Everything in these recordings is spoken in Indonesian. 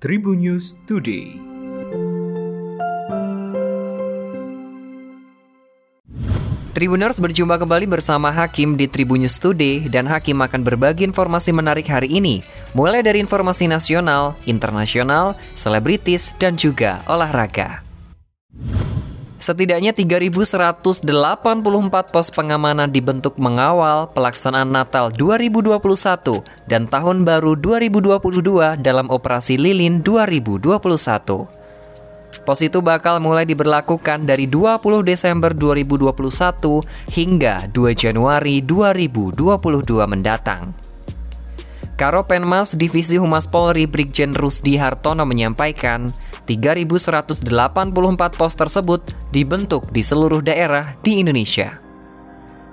Tribun News Today. Tribuners berjumpa kembali bersama Hakim di Tribun News Today dan Hakim akan berbagi informasi menarik hari ini, mulai dari informasi nasional, internasional, selebritis, dan juga olahraga. Setidaknya 3.184 pos pengamanan dibentuk mengawal pelaksanaan Natal 2021 dan Tahun Baru 2022 dalam Operasi Lilin 2021. Pos itu bakal mulai diberlakukan dari 20 Desember 2021 hingga 2 Januari 2022 mendatang. Karo Penmas Divisi Humas Polri Brigjen Rusdi Hartono menyampaikan, 3.184 pos tersebut dibentuk di seluruh daerah di Indonesia.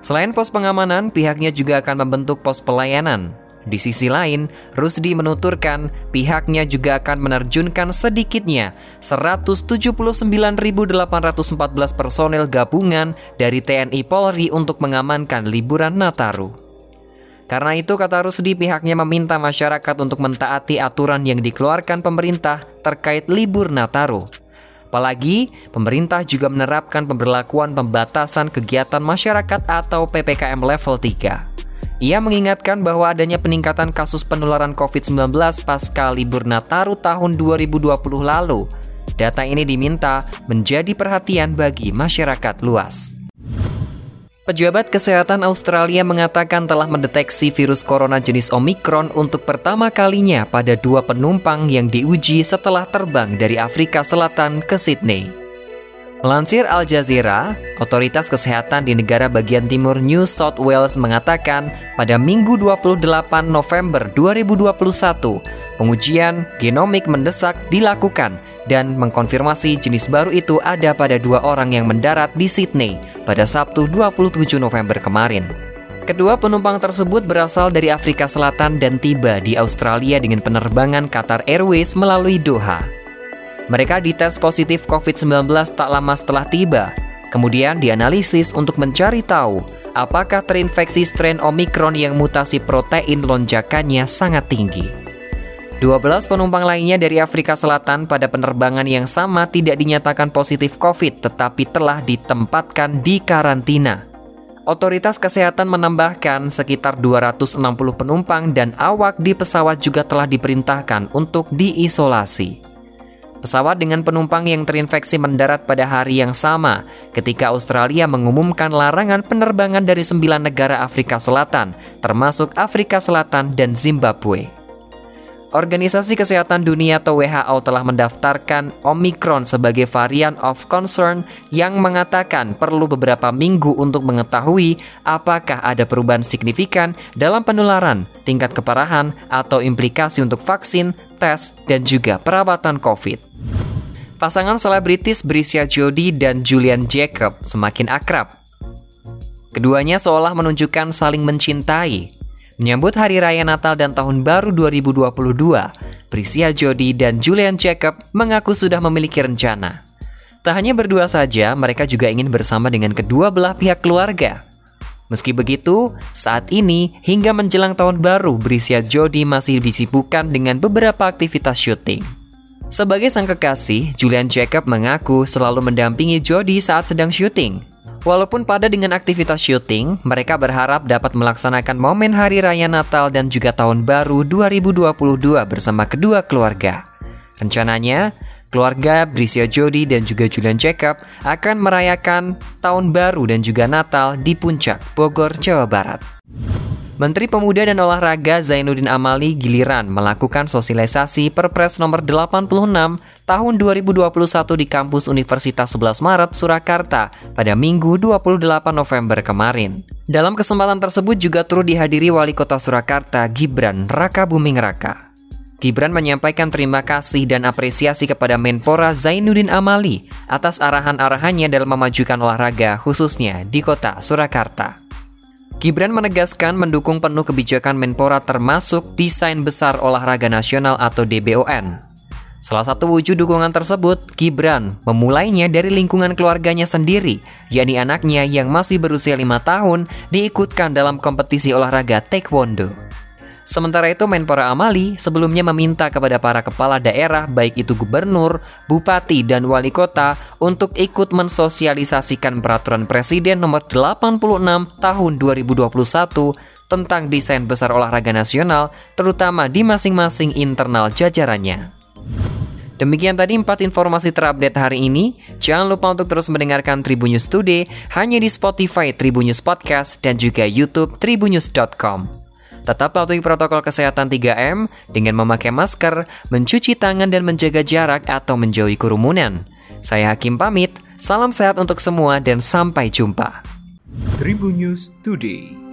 Selain pos pengamanan, pihaknya juga akan membentuk pos pelayanan. Di sisi lain, Rusdi menuturkan pihaknya juga akan menerjunkan sedikitnya 179.814 personel gabungan dari TNI Polri untuk mengamankan liburan Nataru. Karena itu kata Rusdi pihaknya meminta masyarakat untuk mentaati aturan yang dikeluarkan pemerintah terkait libur Nataru. Apalagi, pemerintah juga menerapkan pemberlakuan pembatasan kegiatan masyarakat atau PPKM level 3. Ia mengingatkan bahwa adanya peningkatan kasus penularan COVID-19 pasca libur Nataru tahun 2020 lalu. Data ini diminta menjadi perhatian bagi masyarakat luas. Pejabat Kesehatan Australia mengatakan telah mendeteksi virus corona jenis Omicron untuk pertama kalinya pada dua penumpang yang diuji setelah terbang dari Afrika Selatan ke Sydney. Melansir Al Jazeera, otoritas kesehatan di negara bagian timur New South Wales mengatakan pada Minggu 28 November 2021, pengujian genomik mendesak dilakukan dan mengkonfirmasi jenis baru itu ada pada dua orang yang mendarat di Sydney pada Sabtu 27 November kemarin. Kedua penumpang tersebut berasal dari Afrika Selatan dan tiba di Australia dengan penerbangan Qatar Airways melalui Doha. Mereka dites positif COVID-19 tak lama setelah tiba, kemudian dianalisis untuk mencari tahu apakah terinfeksi strain Omicron yang mutasi protein lonjakannya sangat tinggi. 12 penumpang lainnya dari Afrika Selatan pada penerbangan yang sama tidak dinyatakan positif COVID tetapi telah ditempatkan di karantina. Otoritas kesehatan menambahkan sekitar 260 penumpang dan awak di pesawat juga telah diperintahkan untuk diisolasi. Pesawat dengan penumpang yang terinfeksi mendarat pada hari yang sama ketika Australia mengumumkan larangan penerbangan dari sembilan negara Afrika Selatan, termasuk Afrika Selatan dan Zimbabwe. Organisasi Kesehatan Dunia atau WHO telah mendaftarkan Omicron sebagai varian of concern yang mengatakan perlu beberapa minggu untuk mengetahui apakah ada perubahan signifikan dalam penularan, tingkat keparahan, atau implikasi untuk vaksin, tes, dan juga perawatan COVID. Pasangan selebritis Brisia Jody dan Julian Jacob semakin akrab. Keduanya seolah menunjukkan saling mencintai Menyambut Hari Raya Natal dan Tahun Baru 2022, Prisia Jody dan Julian Jacob mengaku sudah memiliki rencana. Tak hanya berdua saja, mereka juga ingin bersama dengan kedua belah pihak keluarga. Meski begitu, saat ini hingga menjelang tahun baru, Brisia Jody masih disibukkan dengan beberapa aktivitas syuting. Sebagai sang kekasih, Julian Jacob mengaku selalu mendampingi Jody saat sedang syuting. Walaupun pada dengan aktivitas syuting, mereka berharap dapat melaksanakan momen Hari Raya Natal dan juga Tahun Baru 2022 bersama kedua keluarga. Rencananya, keluarga Brisia Jody dan juga Julian Jacob akan merayakan Tahun Baru dan juga Natal di Puncak, Bogor, Jawa Barat. Menteri Pemuda dan Olahraga Zainuddin Amali giliran melakukan sosialisasi Perpres nomor 86 tahun 2021 di kampus Universitas 11 Maret Surakarta pada Minggu 28 November kemarin. Dalam kesempatan tersebut juga turut dihadiri Wali Kota Surakarta Gibran Raka Buming Raka. Gibran menyampaikan terima kasih dan apresiasi kepada Menpora Zainuddin Amali atas arahan-arahannya dalam memajukan olahraga khususnya di kota Surakarta. Gibran menegaskan mendukung penuh kebijakan Menpora termasuk desain besar olahraga nasional atau DBON. Salah satu wujud dukungan tersebut, Gibran memulainya dari lingkungan keluarganya sendiri, yakni anaknya yang masih berusia lima tahun diikutkan dalam kompetisi olahraga taekwondo. Sementara itu Menpora Amali sebelumnya meminta kepada para kepala daerah baik itu gubernur, bupati, dan wali kota untuk ikut mensosialisasikan peraturan presiden nomor 86 tahun 2021 tentang desain besar olahraga nasional terutama di masing-masing internal jajarannya. Demikian tadi empat informasi terupdate hari ini. Jangan lupa untuk terus mendengarkan Tribunnews Today hanya di Spotify Tribunnews Podcast dan juga YouTube tribunnews.com. Tetap patuhi protokol kesehatan 3M dengan memakai masker, mencuci tangan dan menjaga jarak atau menjauhi kerumunan. Saya Hakim pamit, salam sehat untuk semua dan sampai jumpa. Tribun News Today.